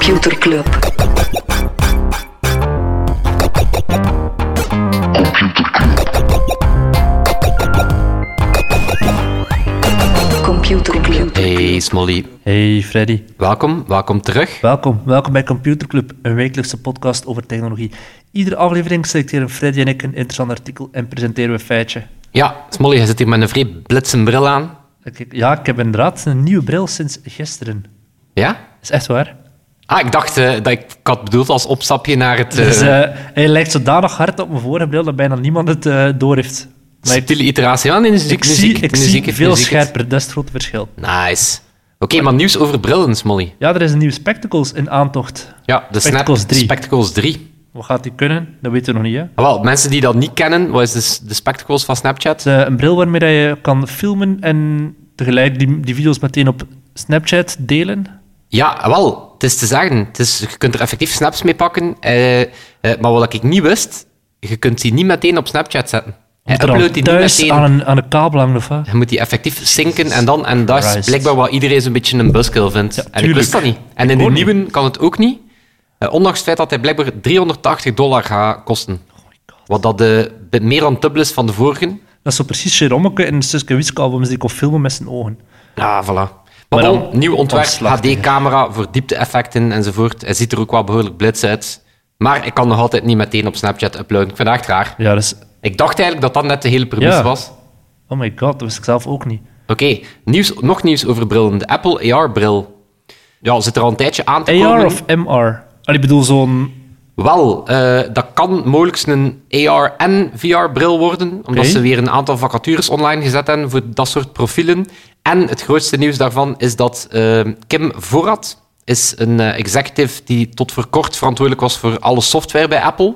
Computer Club. Computer Club. Hey Smolly, Hey Freddy, welkom, welkom terug. welkom. Welkom bij Computer Club, een wekelijkse podcast over technologie. Iedere aflevering selecteren Freddy en ik een interessant artikel en presenteren we een feitje. Ja, Smolly, je zit hier met een vrij blitsen bril aan. Ja, ik heb inderdaad een nieuwe bril sinds gisteren. Ja? Dat is echt waar. Ah, ik dacht eh, dat ik, ik had bedoeld als opstapje naar het eh Dus, eh, hij lijkt zodanig hard op mijn bril dat bijna niemand het door heeft. Maar subtiele iteratie. Ja, nee, nu zie ik zie, het, ik zie het, veel het. scherper, dat is het grote verschil. Nice. Oké, maar nieuws over brillen, Smolly. Ja, er is een nieuwe Spectacles in aantocht. Ja, de Spectacles Snap 3. Spectacles 3. Wat gaat die kunnen? Dat weten we nog niet, hè? Ah, wel, mensen die dat niet kennen, wat is de, de Spectacles van Snapchat? Het een bril waarmee je kan filmen en tegelijk die, die video's meteen op Snapchat delen. Ja, wel, het is te zeggen. Het is, je kunt er effectief snaps mee pakken. eh, eh, maar wat ik niet wist, je kunt die niet meteen op Snapchat zetten. Hij dan uploadt die niet thuis meteen. aan een, aan een kabel hangen of wat? Je moet die effectief zinken en dan... En dat is blijkbaar wat iedereen zo'n beetje een buskill vindt. Ja, en ik wist dat niet. En Ik in de niet. nieuwe kan het ook niet. Eh, ondanks het feit dat hij blijkbaar 380 dollar gaat kosten. Wat dat de, meer dan dubbel is van de vorige. Dat is zo precies Jerommeke in een stukje wiskabel om die kon filmen met zijn ogen. Ja, voilà. Maar, dan nieuw ontwerp, HD-camera voor diepte-effecten enzovoort. Hij ziet er ook wel behoorlijk blitz uit. Maar ik kan nog altijd niet meteen op Snapchat uploaden. Ik vind dat echt raar. Ja, dus... Ik dacht eigenlijk dat dat net de hele premisse Ja. was. Oh my god, dat wist ik zelf ook niet. Oké, nieuws, nog nieuws over brillen. De Apple AR-bril. Ja, zit er al een tijdje aan te komen. AR of MR? Allee, ik bedoel zo'n... Wel, eh, dat kan mogelijk een AR- en VR-bril worden, omdat ze weer een aantal vacatures online gezet hebben voor dat soort profielen. En het grootste nieuws daarvan is dat eh, Kim Voorrat is een eh, executive die tot voor kort verantwoordelijk was voor alle software bij Apple.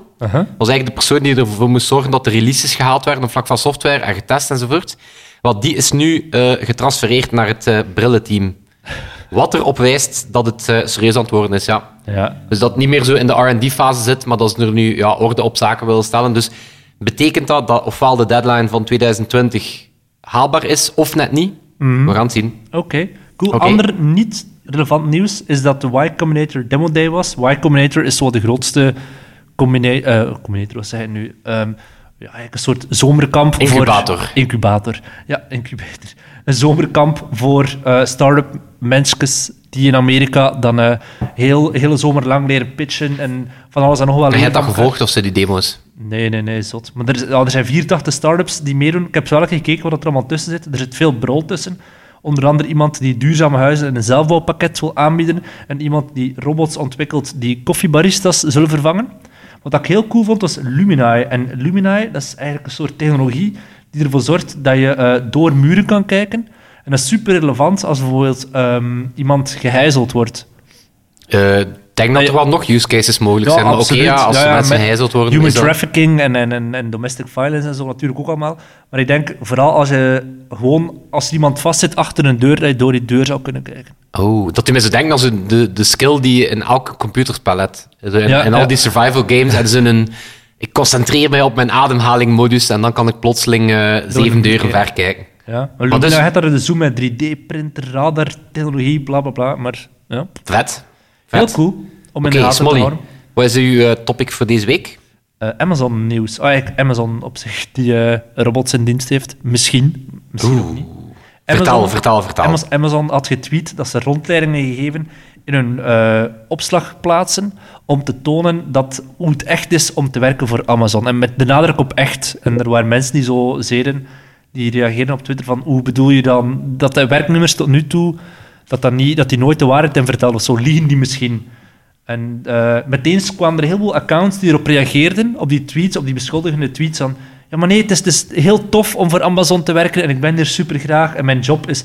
Was eigenlijk de persoon die ervoor moest zorgen dat de releases gehaald werden op vlak van software en getest enzovoort. Want die is nu eh, getransfereerd naar het eh, brillenteam. Wat erop wijst dat het serieus aan het worden is, ja. Ja. Dus dat het niet meer zo in de R&D-fase zit, maar dat ze er nu ja, orde op zaken willen stellen. Dus betekent dat dat ofwel de deadline van 2020 haalbaar is, of net niet? We gaan het zien. Oké, cool. Ander niet relevant nieuws is dat de Y Combinator Demo Day was. Y Combinator is zo de grootste combina eh, combinator, wat zeg je nu? Ehm, ja, eigenlijk een soort zomerkamp Incubator. voor... Incubator. Ja, incubator. Een zomerkamp voor eh start-up mensjes die in Amerika dan eh heel, hele zomer lang leren pitchen en van alles en nog wat En jij hebt dat gevolgd, of ze die demo's? Nee, nee, nee, zot. Maar er, ja, er zijn 84 start-ups die meedoen. Ik heb zo gekeken wat er allemaal tussen zit. Er zit veel brol tussen. Onder andere iemand die duurzame huizen in een zelfbouwpakket wil aanbieden. En iemand die robots ontwikkelt die koffiebaristas zullen vervangen. Wat ik heel cool vond, was Luminai. En Luminai, dat is eigenlijk een soort technologie die ervoor zorgt dat je eh, door muren kan kijken. En dat is super relevant als bijvoorbeeld ehm, iemand gehijzeld wordt. Eh, denk dat Nee, er wel nog use cases mogelijk zijn. Maar oké, ja, als er mensen gehijzeld worden... Human trafficking en, en, en, en domestic violence en zo natuurlijk ook allemaal. Maar ik denk vooral als je gewoon, als iemand vastzit achter een deur, dat je door die deur zou kunnen kijken. Oh, dat die mensen denken als de, de skill die je in elk. Zo In, al die survival games hebben ze een... Ik concentreer mij op mijn ademhaling-modus en dan kan ik plotseling eh, zeven deuren ver kijken. Ja. Maar dus- Lumina heeft daar de zoom met 3D-printer, radar, technologie, bla bla bla. Maar ja, Vet. Heel cool om in de gaten te wat is uw eh, topic voor deze week? Eh, Amazon nieuws. Ah, eigenlijk Amazon op zich, die eh, robots in dienst heeft. Misschien. Misschien ook niet. Vertel, vertel, vertel. Amaz- Amazon had getweet dat ze rondleidingen gegeven in hun eh, opslagplaatsen om te tonen dat, hoe het echt is om te werken voor Amazon. En met de nadruk op echt. En er waren mensen die zo zeiden, die reageerden op Twitter van hoe bedoel je dan dat de werknummers tot nu toe, dat, dat, niet, dat die nooit de waarheid verteld, of zo liegen die misschien. En eh, meteen kwamen er heel veel accounts die erop reageerden, op die tweets, op die beschuldigende tweets van ja, maar nee, het is, het is heel tof om voor Amazon te werken en ik ben hier super graag en mijn job is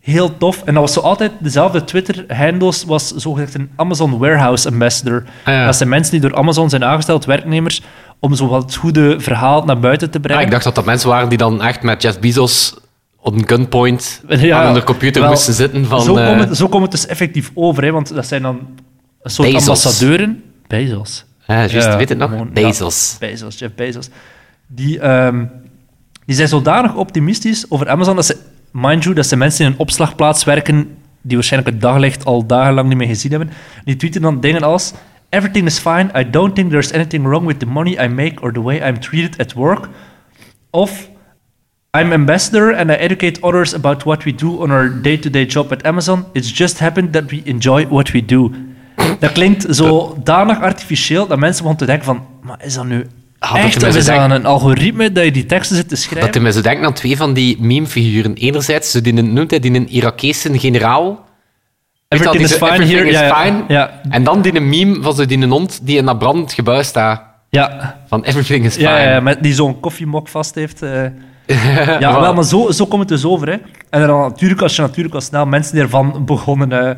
heel tof. En dat was zo altijd dezelfde Twitter-handles, was zogezegd een Amazon Warehouse Ambassador. Ah, ja. Dat zijn mensen die door Amazon zijn aangesteld, werknemers, om zo wat het goede verhaal naar buiten te brengen. Ah, ik dacht dat dat mensen waren die dan echt met Jeff Bezos op een gunpoint Ja, aan hun computer wel, moesten zitten van... zo, eh, komt het, zo komt het dus effectief over, hè, want dat zijn dan een soort Bezos. ambassadeuren. Bezos. ja, juist, weet het nog? gewoon, ja. Bezos. Bezos, Jeff Bezos. Die, ehm, die zijn zodanig optimistisch over Amazon dat ze, mind you, dat ze mensen in een opslagplaats werken die waarschijnlijk het daglicht al dagenlang niet meer gezien hebben. Die tweeten dan dingen als... Everything is fine. I don't think there's anything wrong with the money I make or the way I'm treated at work. Of... I'm ambassador and I educate others about what we do on our day-to-day job at Amazon. It's just happened that we enjoy what we do. Dat klinkt zo danig artificieel dat mensen begonnen te denken van... Maar is dat nu Ah, dat echt? zo is dat denkt- een algoritme dat je die teksten zit te schrijven? Dat hij zo denkt aan twee van die meme-figuren. Enerzijds, die, noemt hij die een Irakese generaal. Everything is fine everything here. is Ja, fine. Ja, En dan die meme van zo die een hond die in dat brandend gebouw staat. ja. Van everything is fine. Ja, ja, met die zo'n koffiemok vast heeft. eh. Ja, wel, maar zo, zo komt het dus over. Hè. En dan natuurlijk, als je natuurlijk al snel mensen ervan begonnen eh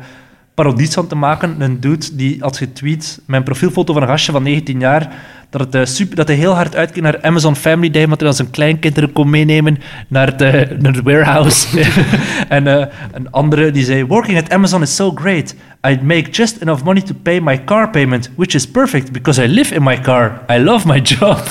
parodies van te maken. Een dude die had getweet, mijn profielfoto van een gastje van 19 jaar, dat, het, eh, super, dat hij heel hard uitkeek naar Amazon Family Day, omdat hij dan zijn kleinkinderen kon meenemen naar het warehouse. en eh, een andere die zei, working at Amazon is so great. I make just enough money to pay my car payment, which is perfect, because I live in my car. I love my job.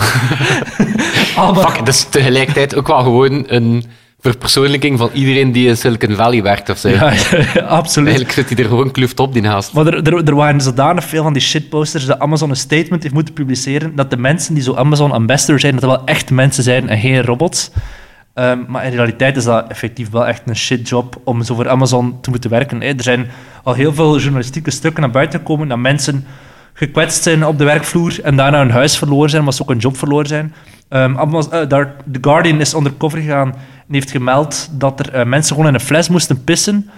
Fuck, dat is tegelijkertijd ook wel gewoon een verpersoonlijking van iedereen die in Silicon Valley werkt of zo. Ja, ja, absoluut. Eigenlijk zit hij er gewoon kluft op, die haast. Maar er, er, er waren zodanig veel van die shitposters dat Amazon een statement heeft moeten publiceren dat de mensen die zo Amazon ambassador zijn, dat wel echt mensen zijn en geen robots. Ehm, maar in realiteit is dat effectief wel echt een shitjob om zo voor Amazon te moeten werken. hè. Er zijn al heel veel journalistieke stukken naar buiten gekomen dat mensen gekwetst zijn op de werkvloer en daarna hun huis verloren zijn, maar ze ook een job verloren zijn. Daar, The Guardian is undercover gegaan en heeft gemeld dat er eh, mensen gewoon in een fles moesten pissen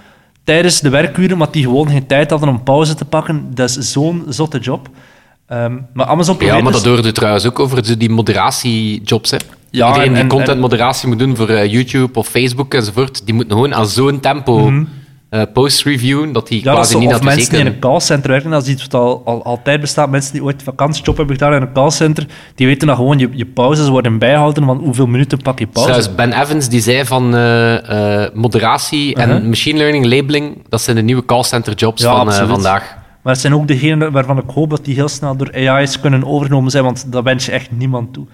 tijdens de werkuren, maar die gewoon geen tijd hadden om pauze te pakken. Dat is zo'n zotte job. Ehm, maar Amazon Ja, maar dus- dat hoorde trouwens ook over die moderatiejobs. Hè. Ja, Iedereen en- die en- contentmoderatie moet doen voor eh, YouTube of Facebook enzovoort, die moeten gewoon aan zo'n tempo eh, posts reviewen dat die. Ja, dat quasi zo, niet of mensen die in een callcenter werken, dat is iets wat al, al, altijd bestaat. Mensen die ooit vakantiejob hebben gedaan in een callcenter, die weten dat gewoon je, je pauzes worden bijgehouden, van hoeveel minuten pak je pauze. Ben Evans die zei van eh, eh, moderatie en Uh-huh. machine learning labeling, dat zijn de nieuwe callcenter jobs Ja, van eh, vandaag. Maar het zijn ook degenen waarvan ik hoop dat die heel snel door AI's kunnen overgenomen zijn, want dat wens je echt niemand toe.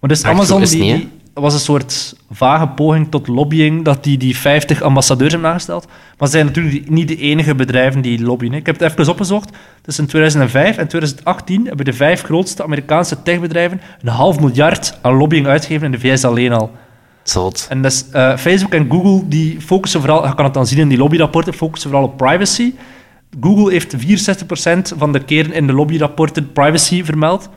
Maar dus Amazon die, niet, die was een soort vage poging tot lobbying, dat die die 50 ambassadeurs hebben aangesteld. Maar ze zijn natuurlijk niet de enige bedrijven die lobbyen. Ik heb het even opgezocht. Tussen 2005 en 2018 hebben de vijf grootste Amerikaanse techbedrijven een half miljard aan lobbying uitgegeven in de VS alleen al. Zot. En dus, eh, Facebook en Google die focussen vooral, je kan het dan zien in die lobbyrapporten, focussen vooral op privacy. Google heeft 64% van de keren in de lobbyrapporten privacy vermeld,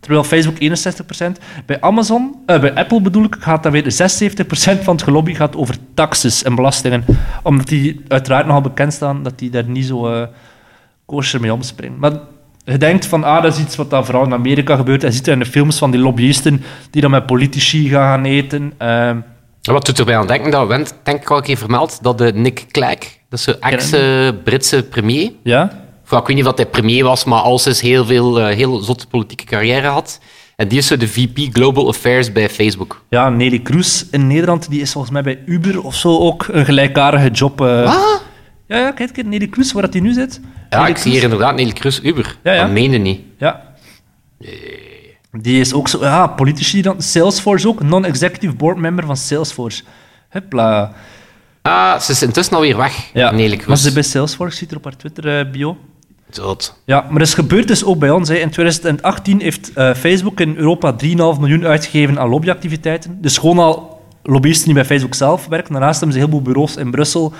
terwijl Facebook 61%. Bij Amazon, eh, bij Apple bedoel ik, gaat dan weer 76% van het gelobby gaat over taxes en belastingen, omdat die uiteraard nogal bekend staan dat die daar niet zo kosher mee omspringen. Maar je denkt van, ah, dat is iets wat dan vooral in Amerika gebeurt. Je ziet dat in de films van die lobbyisten die dan met politici gaan eten. Ehm, Wat doet erbij aan denken, dat went, denk ik al een keer vermeld, dat de Nick Clegg, dat is zo'n ex-Britse premier, ja? Ik weet niet of hij premier was, maar al sinds heel veel eh, heel zotte politieke carrière had. En die is zo de VP Global Affairs bij Facebook. Ja, Nelly Kroes in Nederland, die is volgens mij bij Uber of zo ook een gelijkaardige job. eh. Wat? Ja, ja, kijk, kijk, Nelly Kroes, waar dat die nu zit. Ja, Nelly ik zie hier inderdaad Nelly Kroes Uber. Ja, ja. Dat meende niet. Ja. Die is ook zo, ja, politici dan. Salesforce ook, non-executive board member van Salesforce. Hupla. Ah, ze is intussen alweer weg, Ja, Nelly maar Kroes. ze is bij Salesforce, ziet er op haar Twitter-bio. Ja, maar dat is gebeurd dus ook bij ons. Hè. In 2018 heeft eh, Facebook in Europa 3,5 miljoen uitgegeven aan lobbyactiviteiten. Dus gewoon al lobbyisten die bij Facebook zelf werken. Daarnaast hebben ze een heleboel bureaus in Brussel.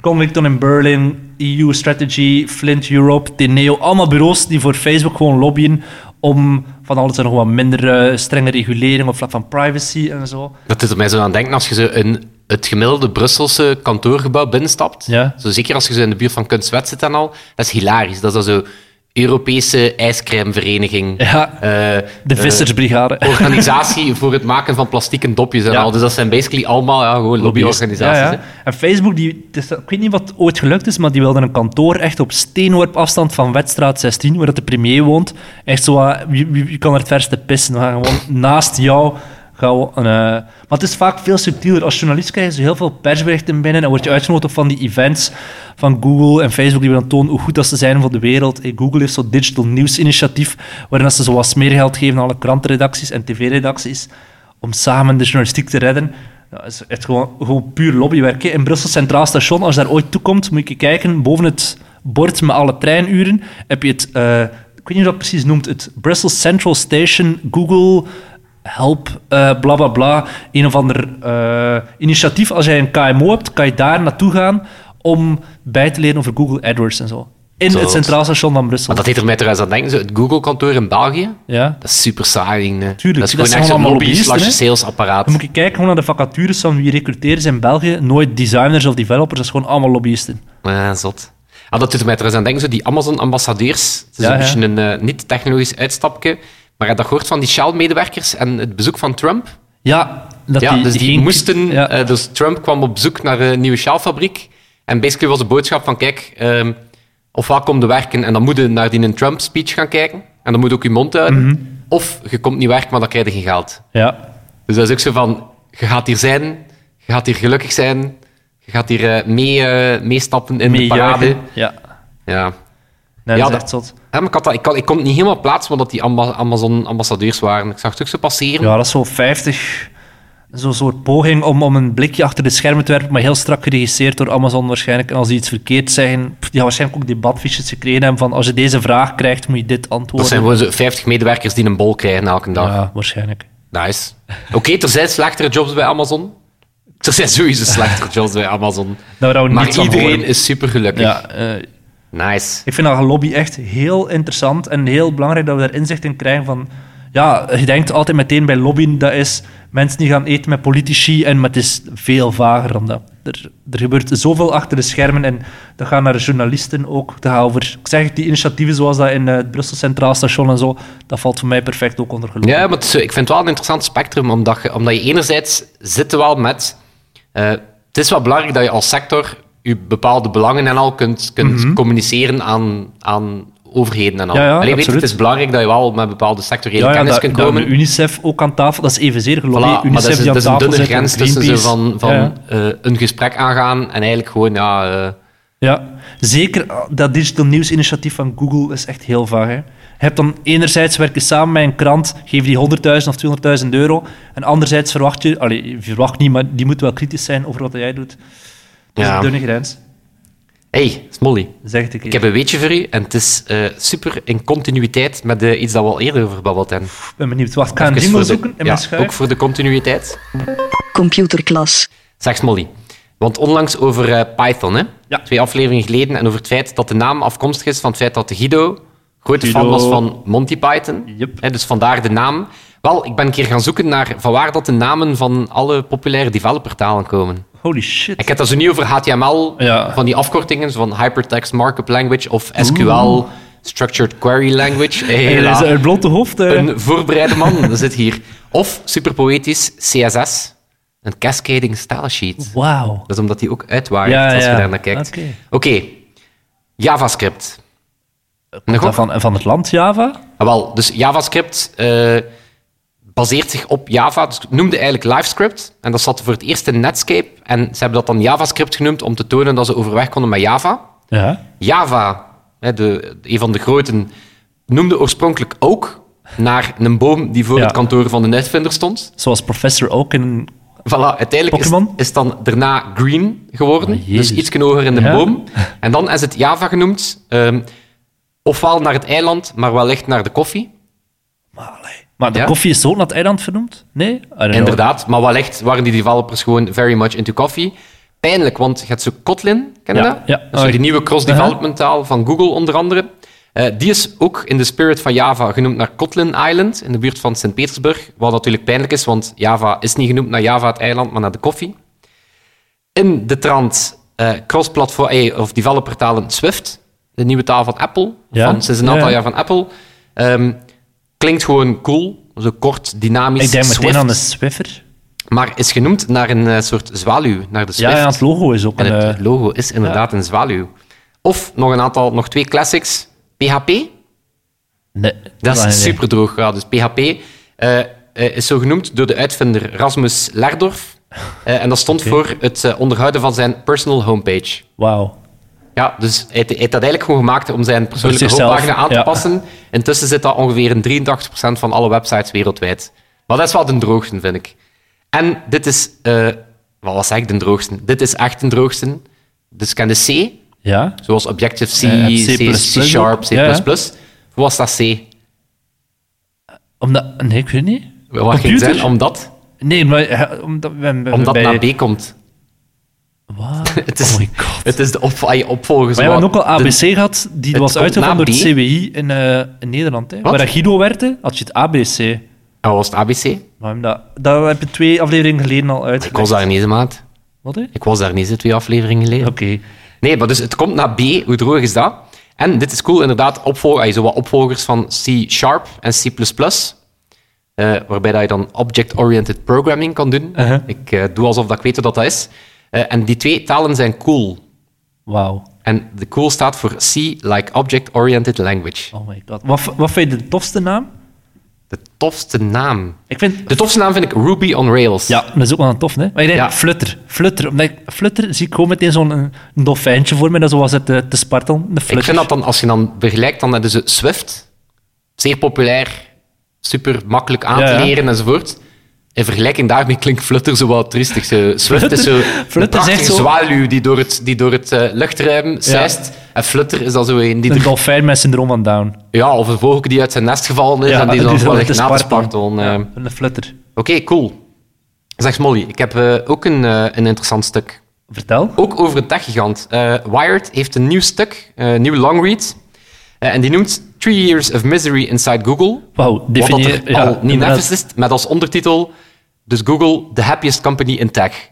Convicton in Berlin, EU Strategy, Flint Europe, Teneo. Allemaal bureaus die voor Facebook gewoon lobbyen om van alles en nog wat minder eh, strenge regulering op vlak van privacy en zo. Dat is er mij zo aan denken als je zo in het gemiddelde Brusselse kantoorgebouw binnenstapt. Ja. Zo, zeker als je zo in de buurt van Kunstwet zit en al. Dat is hilarisch. Dat is dan zo Europese ijscremevereniging. Ja, Eh, de eh, vissersbrigade. organisatie voor het maken van plastieke dopjes en Ja. al. Dus dat zijn basically allemaal ja, gewoon lobbyorganisaties. Ja, hè. ja. En Facebook, die, ik weet niet wat ooit gelukt is, maar die wilde een kantoor echt op steenworp afstand van Wetstraat 16, waar dat de premier woont. Echt zo, wie kan er het verste pissen? Gewoon naast jou eh, maar het is vaak veel subtieler. Als journalist krijg je heel veel persberichten binnen en word je uitgenodigd van die events van Google en Facebook die we dan tonen hoe goed dat ze zijn voor de wereld. Hey, Google heeft zo'n digital news initiatief, waarin dat ze zo wat smeergeld geven aan alle krantenredacties en tv-redacties om samen de journalistiek te redden. Ja, het is echt gewoon, puur lobbywerk. In Brussel Centraal Station, als daar ooit toekomt, moet je kijken. Boven het bord met alle treinuren heb je het, eh, ik weet niet hoe dat precies noemt, het Brussels Central Station Google Help, eh bla bla bla. Een of ander eh, initiatief. Als jij een KMO hebt, kan je daar naartoe gaan om bij te leren over Google AdWords en zo. In het Centraal Station van Brussel. Maar dat deed er mij trouwens aan denken, zo het Google-kantoor in België. Ja. Dat is super saai. ding, hè. Tuurlijk, dat is dat gewoon zijn echt zo'n allemaal lobby lobbyisten, slash hè. salesapparaat. Dan moet je kijken gewoon naar de vacatures van wie recruteren ze in België. Nooit designers of developers, dat is gewoon allemaal lobbyisten. Ja, zot. Ah, dat doet er mij trouwens aan denken, zo die Amazon-ambassadeurs. Het is Ja, een ja. beetje een eh, niet-technologisch uitstapje. Maar dat gehoord van die Shell-medewerkers en het bezoek van Trump? Ja, dat ja, dus die moesten... Ja. eh, dus Trump kwam op bezoek naar een nieuwe Shell-fabriek. En basically was de boodschap van, kijk, ehm ofwel kom je werken en dan moet je naar die Trump-speech gaan kijken. En dan moet je ook je mond houden. Mhm. Of je komt niet werken, maar dan krijg je geen geld. ja. Dus dat is ook zo van, je gaat hier zijn, je gaat hier gelukkig zijn, je gaat hier eh, mee, eh, meestappen in de parade. Ja, Ja. Nee, Ja, dat is dat- echt zot. Ja, maar ik, had dat, ik, kon, ik kon het niet helemaal plaatsen, omdat die Amba- Amazon-ambassadeurs waren. Ik zag het ook zo passeren. Ja, dat is zo 50... Zo'n soort poging om, om een blikje achter de schermen te werpen, maar heel strak geregisseerd door Amazon waarschijnlijk. En als die iets verkeerd zeggen, die gaan waarschijnlijk ook debatfiches gekregen hebben van als je deze vraag krijgt, moet je dit dat antwoorden. zijn gewoon zo 50 medewerkers die een bol krijgen elke dag. Ja, waarschijnlijk. Nice. Oké, er zijn slechtere jobs bij Amazon. Er zijn sowieso slechtere jobs bij Amazon. We Maar iedereen is super gelukkig. Ja, eh, Nice. Ik vind dat lobby echt heel interessant en heel belangrijk dat we daar inzicht in krijgen van... Ja, je denkt altijd meteen bij lobbyen, dat is mensen die gaan eten met politici, en, maar het is veel vager dan dat. Er, er gebeurt zoveel achter de schermen en dat gaat naar journalisten ook. Dat gaat over, ik zeg het, die initiatieven zoals dat in eh, het Brussel Centraal Station en zo, dat valt voor mij perfect ook onder geloof. Ja, maar het ik vind het wel een interessant spectrum, omdat je, omdat je enerzijds zit wel met... eh, het is wel belangrijk dat je als sector je bepaalde belangen en al kunt, kunt communiceren aan, aan overheden en al. Mhm. Ja, ja, weet het is belangrijk dat je wel met bepaalde sectoriële Ja, ja, kennis dat, kunt dat komen. UNICEF ook aan tafel, dat is evenzeer geloof Voilà, maar UNICEF dat is, dat is een dunne grens tussen Greenpeace. van, van Ja, ja. eh, een gesprek aangaan en eigenlijk gewoon, ja... eh, Ja, zeker ah, dat digital nieuwsinitiatief van Google is echt heel vaag. Hè. Je hebt dan enerzijds werken samen met een krant, geef die 100.000 of 200.000 euro. En anderzijds verwacht je, allee, je verwacht niet, maar die moet wel kritisch zijn over wat jij doet. Dat is Ja. een dunne grens, hey, Smolly. zeg het een keer. Ik heb een weetje voor u en het is eh, super in continuïteit met de, iets dat we al eerder over babbeld hebben. Ik ben benieuwd. Ik jingle voor de- zoeken in ja, mijn schuif. Ook voor de continuïteit. Computerklas. Zeg Smolly. Want onlangs over eh, Python, hè? Ja. twee afleveringen geleden, en over het feit dat de naam afkomstig is van het feit dat de Guido grote fan was van Monty Python. Yep. Hè, dus vandaar de naam. Wel, ik ben een keer gaan zoeken naar van waar dat de namen van alle populaire developertalen komen. Holy shit. Ik heb dat zo niet over HTML, Ja. van die afkortingen, zo van Hypertext Markup Language of SQL, Structured Query Language. Hela. is een blonde hoofd. eh. Een voorbereide man, dat zit hier. Of, super poëtisch, CSS, een Cascading Style Sheet. Wauw. Dat is omdat die ook uitwaait Ja, als je ja. daar naar kijkt. Oké. JavaScript. Van, van het land Java? Ah, wel, dus JavaScript eh, baseert zich op Java. Dus noemde eigenlijk LiveScript. En dat zat voor het eerst in Netscape. En ze hebben dat dan JavaScript genoemd om te tonen dat ze overweg konden met Java. Ja. Java, hè, de, een van de groten, noemde oorspronkelijk ook naar een boom die voor Ja. het kantoor van de uitvinder stond. Zoals Professor ook in... Voilà, uiteindelijk is, is dan daarna Green geworden. Oh, dus iets hoger in de Ja. boom. En dan is het Java genoemd. ehm, ofwel naar het eiland, maar wellicht naar de koffie. Maar, allee. Maar de Ja. koffie is zo naar het eiland vernoemd? Nee? Inderdaad, maar wellicht waren die developers gewoon very much into coffee. Pijnlijk, want je hebt zo Kotlin, ken je Ja, dat? ja. Dat is zo die nieuwe cross-development taal van Google onder andere. Eh, die is ook in de spirit van Java genoemd naar Kotlin Island, in de buurt van Sint-Petersburg. Wat natuurlijk pijnlijk is, want Java is niet genoemd naar Java het eiland, maar naar de koffie. In de trant eh, cross-platform, eh, of developertalen Swift, de nieuwe taal van Apple, Ja. van, sinds een aantal ja. jaar van Apple. Ehm, klinkt gewoon cool, zo kort, dynamisch, Ik denk meteen Swift. aan de Swiffer. Maar is genoemd naar een eh, soort zwaluw, naar de Swift. Ja, ja, het logo is ook en een... het eh, logo is inderdaad een zwaluw. Of nog een aantal, nog twee classics. PHP, nee, dat is super droog. Ja, dus PHP eh, is zo genoemd door de uitvinder Rasmus Lerdorf. En dat stond voor het onderhouden van zijn personal homepage. Wauw. Ja, dus hij, heeft- hij heeft dat eigenlijk gewoon gemaakt om zijn persoonlijke homepagina aan te ja. passen. Intussen zit dat ongeveer in 83% van alle websites wereldwijd. Maar dat is wel de droogste, vind ik. En dit is, eh, wat was ik de droogste? Dit is echt de droogste. Dus ken de C, Ja? zoals Objective-C, Eh, C, C++ C Sharp, C++. ook. Ja. Hoe was dat C? Omdat... Nee, ik weet niet. Wat ging zijn? Omdat, Nee, maar... eh, Omdat, omdat bij... naar B komt. Wat? Het is, oh my god. het is de op, ah, je opvolger. Maar we hebben ook al ABC gehad, die was uitgevonden door het. CWI in, eh, in Nederland. Hè. Waar Guido werkte, had je het ABC. En wat was het ABC? Maar dat, dat heb je twee afleveringen geleden al Ik uitgelegd. was daar niet, maat. Wat, hè? Ik was daar niet, hè, twee afleveringen geleden. Oké. Nee, maar dus het komt naar B. Hoe droog is dat? En dit is cool, inderdaad, opvolger, ah, zo wat opvolgers van C Sharp en C++. eh, waarbij dat je dan Object-Oriented Programming kan doen. Uh-huh. Ik eh, doe alsof dat ik weet wat dat is. Eh, en die twee talen zijn cool. Wauw. En de cool staat voor C, like Object-Oriented Language. Oh my god. Wat, wat vind je de tofste naam? De tofste naam. Ik vind... De tofste naam vind ik Ruby on Rails. Ja, dat is ook wel een tof, hè? Maar ik denk Ja. Flutter. Flutter. Omdat ik, Flutter zie ik gewoon meteen zo'n een dolfijntje voor me, dat zoals het te, te spartelen. De Flutter. Ik vind dat dan, als je dan vergelijkt, dan hebben ze Swift. Zeer populair, super makkelijk aan Ja, te ja. leren enzovoort. In vergelijking daarmee klinkt Flutter zo wat triestig. Swift is zo Flutter echt zo- zwaluw die door het, die door het eh, luchtruim zeist. En Flutter is dan zo een die Een er- dolfijn met syndroom van Down. ja, of een vogel die uit zijn nest gevallen is en die dan wel echt na te spartel. spartelen. Ja, eh. een Flutter. Oké, cool. Zeg Molly, ik heb eh, ook een, eh, een interessant stuk. Vertel. Ook over een techgigant. Eh Wired heeft een nieuw stuk, eh, een nieuw longread. Eh, en die noemt Three Years of Misery Inside Google. Wauw, Wat dat definieer... er ja, al niet is, met als ondertitel... Dus Google, the happiest company in tech.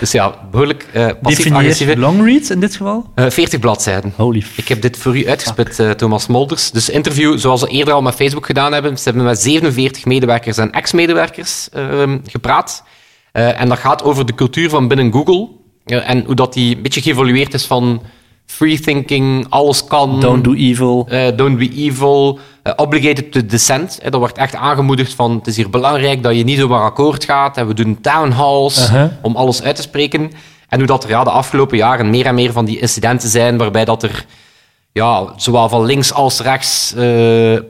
Dus ja, behoorlijk eh Definieer passief-agressieve. longreads in dit geval? Eh 40 bladzijden. Holy. Ik heb dit voor u uitgespit, eh, Thomas Molders. Dus interview zoals we eerder al met Facebook gedaan hebben. Ze hebben met 47 medewerkers en ex-medewerkers ehm, gepraat. Eh, en dat gaat over de cultuur van binnen Google. Eh, en hoe dat die een beetje geëvolueerd is van free thinking, alles kan. Don't do evil. eh, don't be evil. eh, obligated to dissent. Eh, dat wordt echt aangemoedigd van het is hier belangrijk dat je niet zomaar akkoord gaat. En we doen town halls om alles uit te spreken. En hoe dat er ja, de afgelopen jaren meer en meer van die incidenten zijn waarbij dat er ja, zowel van links als rechts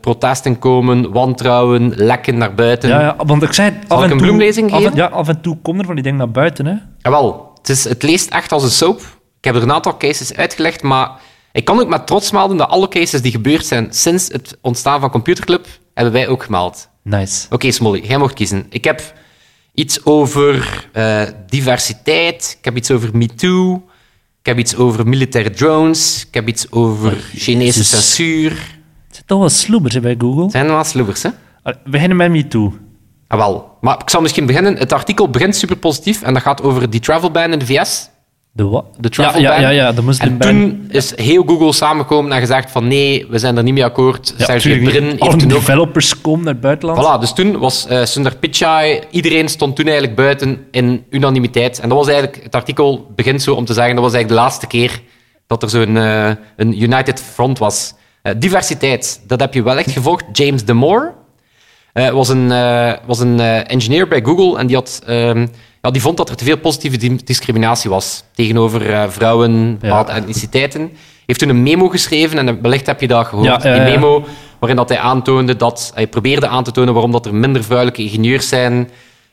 protesten komen, wantrouwen, lekken naar buiten. Ja, ja, want ik zei... Af en een toe, bloemlezing af en, geven? Ja, af en toe komen er van die dingen naar buiten, hè. Jawel, het, is, het leest echt als een soap. Ik heb er een aantal cases uitgelegd, maar ik kan ook met trots melden dat alle cases die gebeurd zijn sinds het ontstaan van Computerclub, hebben wij ook gemeld. Nice. Oké, Smolly, jij mocht kiezen. Ik heb iets over eh, diversiteit, ik heb iets over MeToo, ik heb iets over militaire drones, ik heb iets over Chinese Jezus. censuur. Het zijn toch wel sloebers hè, bij Google. Het zijn wel sloebers, hè? We beginnen met me toe. Ah, wel. Maar ik zal misschien beginnen. Het artikel begint super positief en dat gaat over die travel ban in de VS. De wat? De travel ja, ja, ban. ja, ja, de En toen is heel Google samengekomen en gezegd van nee, we zijn er niet mee akkoord. Ja, Sergey Brin heeft Alle toen ook developers komen naar het buitenland. Voilà, dus toen was eh Sundar Pichai, iedereen stond toen eigenlijk buiten in unanimiteit. En dat was eigenlijk, het artikel begint zo om te zeggen, dat was eigenlijk de laatste keer dat er zo'n eh, een United Front was. Eh, diversiteit, dat heb je wel echt gevolgd. James Damore eh, was een, eh, was een eh, engineer bij Google en die, had, ehm, ja, die vond dat er te veel positieve di- discriminatie was tegenover eh, vrouwen, bepaalde etniciteiten. Heeft toen een memo geschreven en wellicht heb je dat gehoord. Ja, ja, ja. Die memo waarin dat hij aantoonde dat hij probeerde aan te tonen waarom dat er minder vrouwelijke ingenieurs zijn,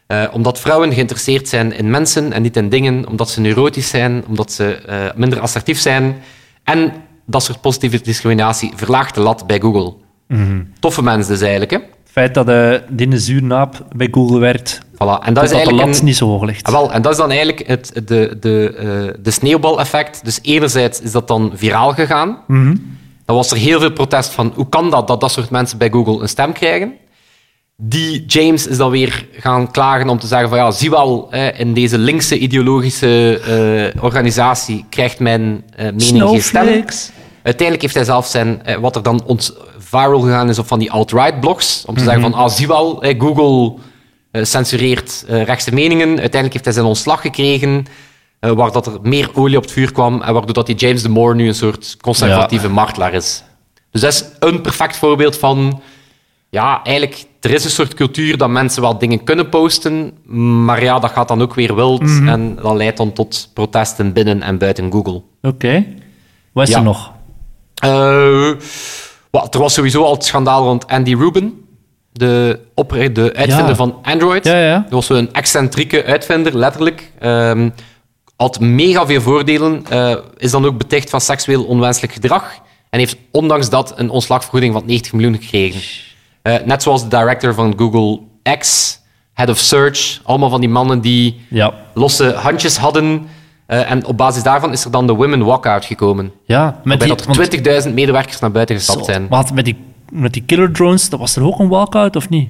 eh, omdat vrouwen geïnteresseerd zijn in mensen en niet in dingen, omdat ze neurotisch zijn, omdat ze eh, minder assertief zijn. En dat soort positieve discriminatie verlaagt de lat bij Google. Mhm. Toffe mensen dus eigenlijk, hè? Het feit dat uh, Dine Zuurnaap bij Google werkt, Voilà. En dat, is dat de eigenlijk lat een- niet zo hoog ligt. Ah, wel, en dat is dan eigenlijk het, de, de, eh, de sneeuwbaleffect. Dus enerzijds is dat dan viraal gegaan. Mhm. Dan was er heel veel protest van hoe kan dat dat dat soort mensen bij Google een stem krijgen. Die James is dan weer gaan klagen om te zeggen van ja, zie wel, eh, in deze linkse ideologische eh, organisatie krijgt mijn eh, mening geen stem. Uiteindelijk heeft hij zelf zijn, eh, wat er dan ons viral gegaan is op van die alt-right blogs, om te zeggen van, ah, zie wel, Google eh, censureert eh, rechtse meningen. Uiteindelijk heeft hij zijn ontslag gekregen, eh, waar dat er meer olie op het vuur kwam en waardoor dat die James de Moore nu een soort conservatieve martelaar is. Dus dat is een perfect voorbeeld van, ja, eigenlijk, er is een soort cultuur dat mensen wel dingen kunnen posten, maar ja, dat gaat dan ook weer wild en dat leidt dan tot protesten binnen en buiten Google. Oké. Wat is Ja. er nog? Eh, er was sowieso al het schandaal rond Andy Rubin. de, de uitvinder Ja. van Android. Ja, ja. Dat was zo'n excentrieke uitvinder, letterlijk. Ehm, had mega veel voordelen. eh, is dan ook beticht van seksueel onwenselijk gedrag. En heeft ondanks dat een ontslagvergoeding van 90 miljoen gekregen. Eh, net zoals de director van Google X, Head of Search. Allemaal van die mannen die losse handjes hadden. Eh, en op basis daarvan is er dan de Women Walkout gekomen. Ja, met die, dat er want- 20.000 medewerkers naar buiten gestapt Zo, zijn. Maar had met die, met die killer drones, dat was er ook een walkout, of niet?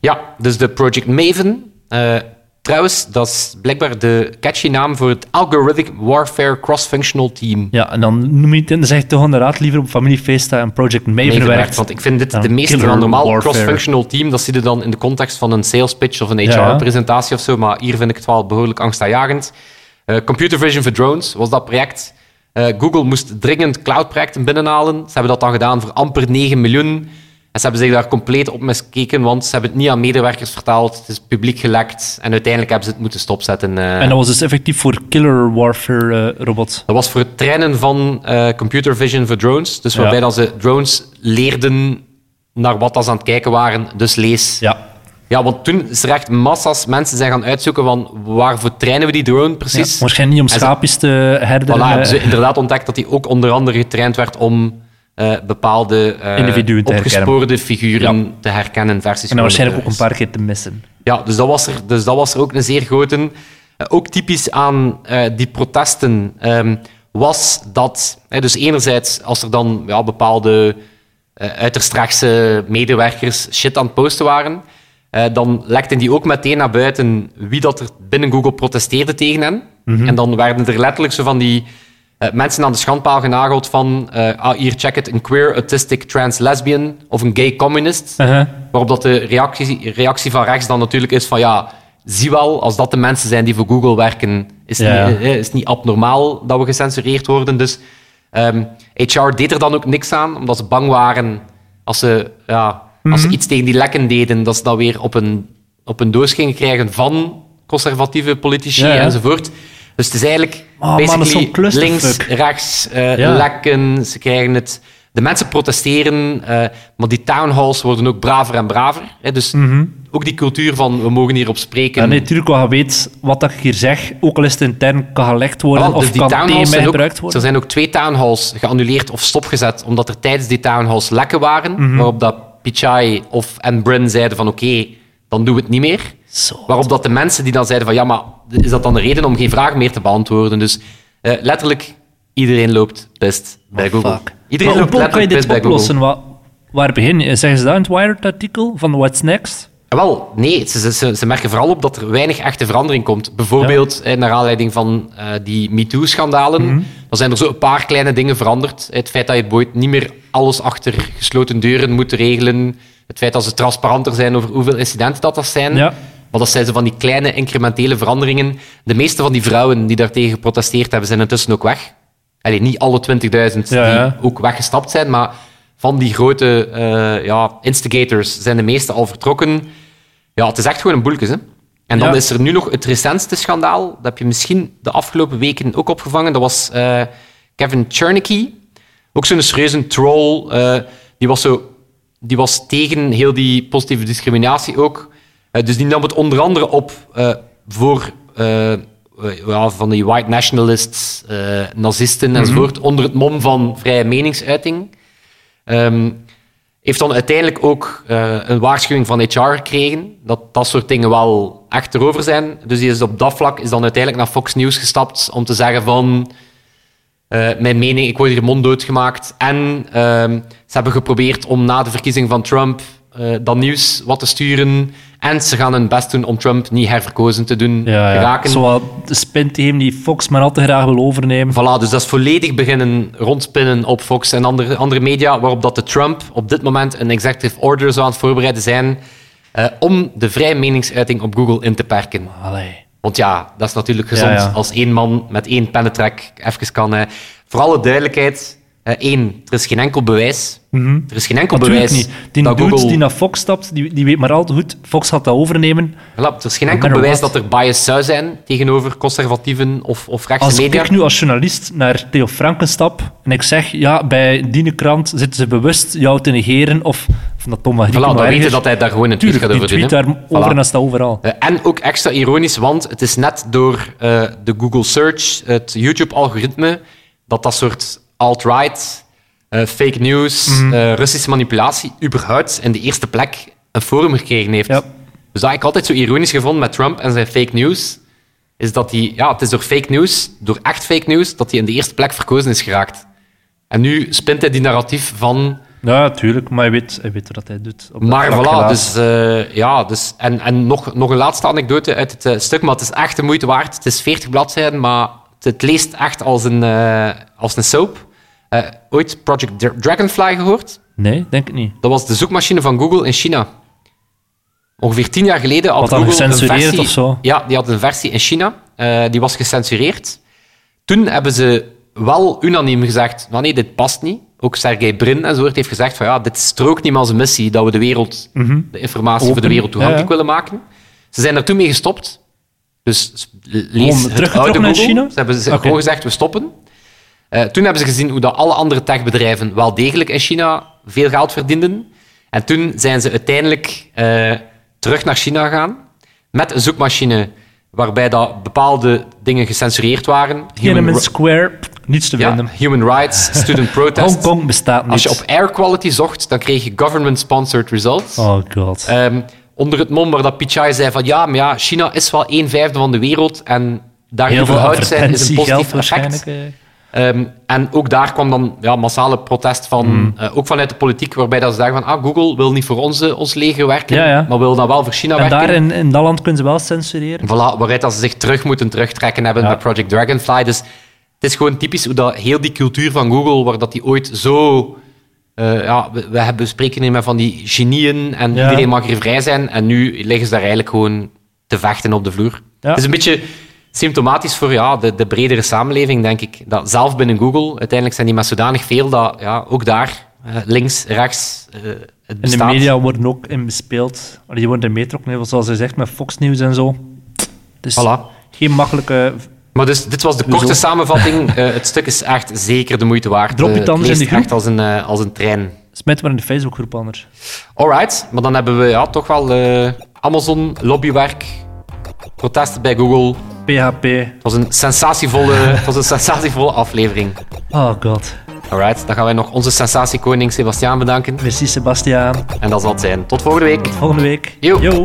Ja, dus de Project Maven. eh, trouwens, dat is blijkbaar de catchy naam voor het Algorithmic Warfare Cross-Functional Team. Ja, en dan noem je het in, dan zeg je toch inderdaad liever op familiefeesta en Project Maven, Maven werkt. werkt. Want ik vind dit de meeste van normaal cross-functional team. Dat zie je dan in de context van een sales pitch of een Ja. HR-presentatie of zo. Maar hier vind ik het wel behoorlijk angstaanjagend. Eh, Computer Vision for Drones was dat project. Eh, Google moest dringend cloud-projecten binnenhalen. Ze hebben dat dan gedaan voor amper 9 miljoen. En ze hebben zich daar compleet op miskeken, want ze hebben het niet aan medewerkers vertaald. Het is publiek gelekt. En uiteindelijk hebben ze het moeten stopzetten. eh. En dat was dus effectief voor killer warfare robots. Dat was voor het trainen van eh, computer vision voor drones. Dus waarbij Ja. dan ze drones leerden naar wat ze aan het kijken waren. Dus lees. Ja. Ja, want toen is er echt massa's mensen zijn gaan uitzoeken van waarvoor trainen we die drone precies. Ja, waarschijnlijk niet om schaapjes te herderen. Voilà, eh, hebben ze inderdaad ontdekt dat die ook onder andere getraind werd om eh, bepaalde eh, Individuen te opgespoorde figuren te herkennen. Versies en dan waarschijnlijk ook een paar keer te missen. ja, dus dat was er, dus dat was er ook een zeer grote. Eh, ook typisch aan eh, die protesten ehm, was dat... eh, dus enerzijds, als er dan ja, bepaalde eh uiterst rechtse medewerkers shit aan het posten waren, eh, dan lekten die ook meteen naar buiten wie dat er binnen Google protesteerde tegen hen. En dan werden er letterlijk zo van die eh, mensen aan de schandpaal genageld van eh, ah, hier, check het, een queer, autistic, trans, lesbian of een gay communist. Uh-huh. Waarop dat de reactie, reactie van rechts dan natuurlijk is van ja, zie wel, als dat de mensen zijn die voor Google werken, is het Ja. niet, is niet abnormaal dat we gecensureerd worden. Dus ehm, HR deed er dan ook niks aan, omdat ze bang waren als ze, ja, als ze iets tegen die lekken deden, dat ze dat weer op een, op een doos gingen krijgen van conservatieve politici Ja, ja. enzovoort. Dus het is eigenlijk Oh, man, dat is basically links, rechts, Ja. lekken, ze krijgen het... De mensen protesteren, eh, maar die townhalls worden ook braver en braver. Hè? Dus ook die cultuur van, we mogen hierop spreken. Nee, natuurlijk je weet wat dat ik hier zeg, ook al is het intern, kan gelegd worden wel, of dus die kan gebruikt Er worden. zijn ook twee townhalls geannuleerd of stopgezet, omdat er tijdens die townhalls lekken waren, Mhm. waarop dat Pichai of en Brin zeiden van oké, dan doen we het niet meer. Zo. Waarop dat de mensen die dan zeiden van ja, maar is dat dan de reden om geen vraag meer te beantwoorden? Dus eh, letterlijk, iedereen loopt best bij Google. Fuck. Iedereen Maar loopt hoe kan je dit best bij Google. oplossen? Wat, waar begin je? Zeggen ze dat in het Wired-artikel van What's Next? Ah, Wel, nee, ze, ze- merken vooral op dat er weinig echte verandering komt. Bijvoorbeeld, eh, naar aanleiding van eh, die MeToo-schandalen, Mhm. dan zijn er zo een paar kleine dingen veranderd. Het feit dat je ooit niet meer alles achter gesloten deuren moet regelen. Het feit dat ze transparanter zijn over hoeveel incidenten dat, dat zijn. Ja. Maar dat zijn zo van die kleine incrementele veranderingen. De meeste van die vrouwen die daartegen geprotesteerd hebben, zijn intussen ook weg. Allee, niet alle 20.000 Ja, die ook weggestapt zijn, maar van die grote eh, ja, instigators zijn de meeste al vertrokken. Ja, het is echt gewoon een boelkes, hè. En dan Ja. is er nu nog het recentste schandaal. Dat heb je misschien de afgelopen weken ook opgevangen. Dat was eh, Kevin Chernicky. Ook zo'n serieuze troll. eh, die, was zo, die was tegen heel die positieve discriminatie ook. Dus die nam het onder andere op voor van die white nationalists, nazisten enzovoort, onder het mom van vrije meningsuiting. Ehm, heeft dan uiteindelijk ook eh, een waarschuwing van HR gekregen dat dat soort dingen wel echt erover zijn. Dus die is op dat vlak is dan uiteindelijk naar Fox News gestapt om te zeggen van eh, mijn mening, ik word hier monddood gemaakt. En ehm, ze hebben geprobeerd om na de verkiezing van Trump eh, dat nieuws wat te sturen. En ze gaan hun best doen om Trump niet herverkozen te doen Ja, ja. geraken. Zo de spin team die Fox maar al te graag wil overnemen. Voilà, dus dat is volledig beginnen rondspinnen op Fox en andere, andere media, waarop dat de Trump op dit moment een executive order zou aan het voorbereiden zijn eh, om de vrije meningsuiting op Google in te perken. Allee. Want ja, dat is natuurlijk gezond Ja, als één man met één pennetrek even kan... eh, voor alle duidelijkheid, eh, één, er is geen enkel bewijs. Er is geen enkel Natuurlijk bewijs niet. Die dat Google... die naar Fox stapt, die, die weet maar al te goed, Fox gaat dat overnemen. Voilà, er is geen enkel bewijs dat er bias zou zijn tegenover conservatieven of, of rechtse Als media. ik nu als journalist naar Theo Franken stap en ik zeg, ja, bij die krant zitten ze bewust jou te negeren of Of dat Tom van Voilà, Grieken, dan weten dat hij daar gewoon een tweet gaat over doen. hè. daarover Voilà. en staat overal. Eh, en ook extra ironisch, want het is net door eh, de Google Search, het YouTube-algoritme, dat dat soort alt-right, eh, fake news, Mhm. eh, Russische manipulatie, überhaupt in de eerste plek een forum gekregen heeft. Ja. Dus dat heb ik altijd zo ironisch gevonden met Trump en zijn fake news, is dat hij, ja, het is door fake news, door echt fake news, dat hij in de eerste plek verkozen is geraakt. En nu spint hij die narratief van Ja, natuurlijk, maar hij weet, hij weet wat hij doet. op maar voilà, dus, eh, ja, dus, en, en nog, nog een laatste anekdote uit het stuk, maar het is echt de moeite waard. Het is 40 bladzijden, maar het, het leest echt als een, als een soap. Eh, ooit Project Dra- Dragonfly gehoord? Nee, denk ik niet. Dat was de zoekmachine van Google in China. Ongeveer tien jaar geleden had Google een gecensureerd versie... of zo? Ja, die had een versie in China. Eh, die was gecensureerd. Toen hebben ze wel unaniem gezegd, nou nee, dit past niet. Ook Sergey Brin en zo heeft gezegd van ja, dit strookt niet met onze missie, dat we de wereld, de informatie voor de Mhm. Wereld toegankelijk ja, ja. willen maken. Ze zijn er toen mee gestopt. Dus lees Gewoon het oude Google. China? Ze hebben ze gewoon gezegd, we stoppen. Eh, toen hebben ze gezien hoe dat alle andere techbedrijven wel degelijk in China veel geld verdienden. En toen zijn ze uiteindelijk eh, terug naar China gegaan met een zoekmachine waarbij dat bepaalde dingen gecensureerd waren. Human, Square, niets te ja, vinden. human rights, student protest. Hongkong bestaat niet. Als je op air quality zocht, dan kreeg je government-sponsored results. Oh god. Ehm, onder het mom waar dat Pichai zei van ja, maar ja, China is wel een vijfde van de wereld en daar Heel veel überhaupt zijn is een positief effect. Eh. Ehm, en ook daar kwam dan ja, massale protest van, Hmm. eh, ook vanuit de politiek, waarbij dat ze zeggen van ah, Google wil niet voor onze, ons leger werken, Ja, ja. maar wil dan wel voor China En werken. daar in, in dat land kunnen ze wel censureren. Voilà, waaruit dat ze zich terug moeten terugtrekken hebben met Project Dragonfly. Dus het is gewoon typisch hoe dat heel die cultuur van Google, waar dat die ooit zo... eh, ja, we, we hebben, we spreken hier met van die genieën en iedereen mag hier vrij zijn. En nu liggen ze daar eigenlijk gewoon te vechten op de vloer. Het is een beetje symptomatisch voor ja, de, de bredere samenleving, denk ik. Dat zelf binnen Google, uiteindelijk zijn die met zodanig veel dat ja, ook daar, eh, links, rechts, eh, het En de media worden ook in bespeeld. Je wordt in meetrokken, zoals hij zegt, met Fox News en zo. Dus Voilà. geen makkelijke... Maar dus, dit was de korte samenvatting. Eh, het stuk is echt zeker de moeite waard. Drop je het anders in de groep? echt als een, als een trein. Smijt maar in de Facebookgroep anders. Alright, maar dan hebben we ja, toch wel Amazon, lobbywerk, protesten bij Google. PHP. Het was een sensatievolle, het was een sensatievolle aflevering. Oh god. Alright, dan gaan wij nog onze sensatiekoning Sebastiaan bedanken. Merci Sebastiaan. En dat zal het zijn. Tot volgende week. Volgende week. Yo. Yo.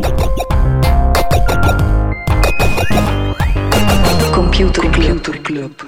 Computer Club.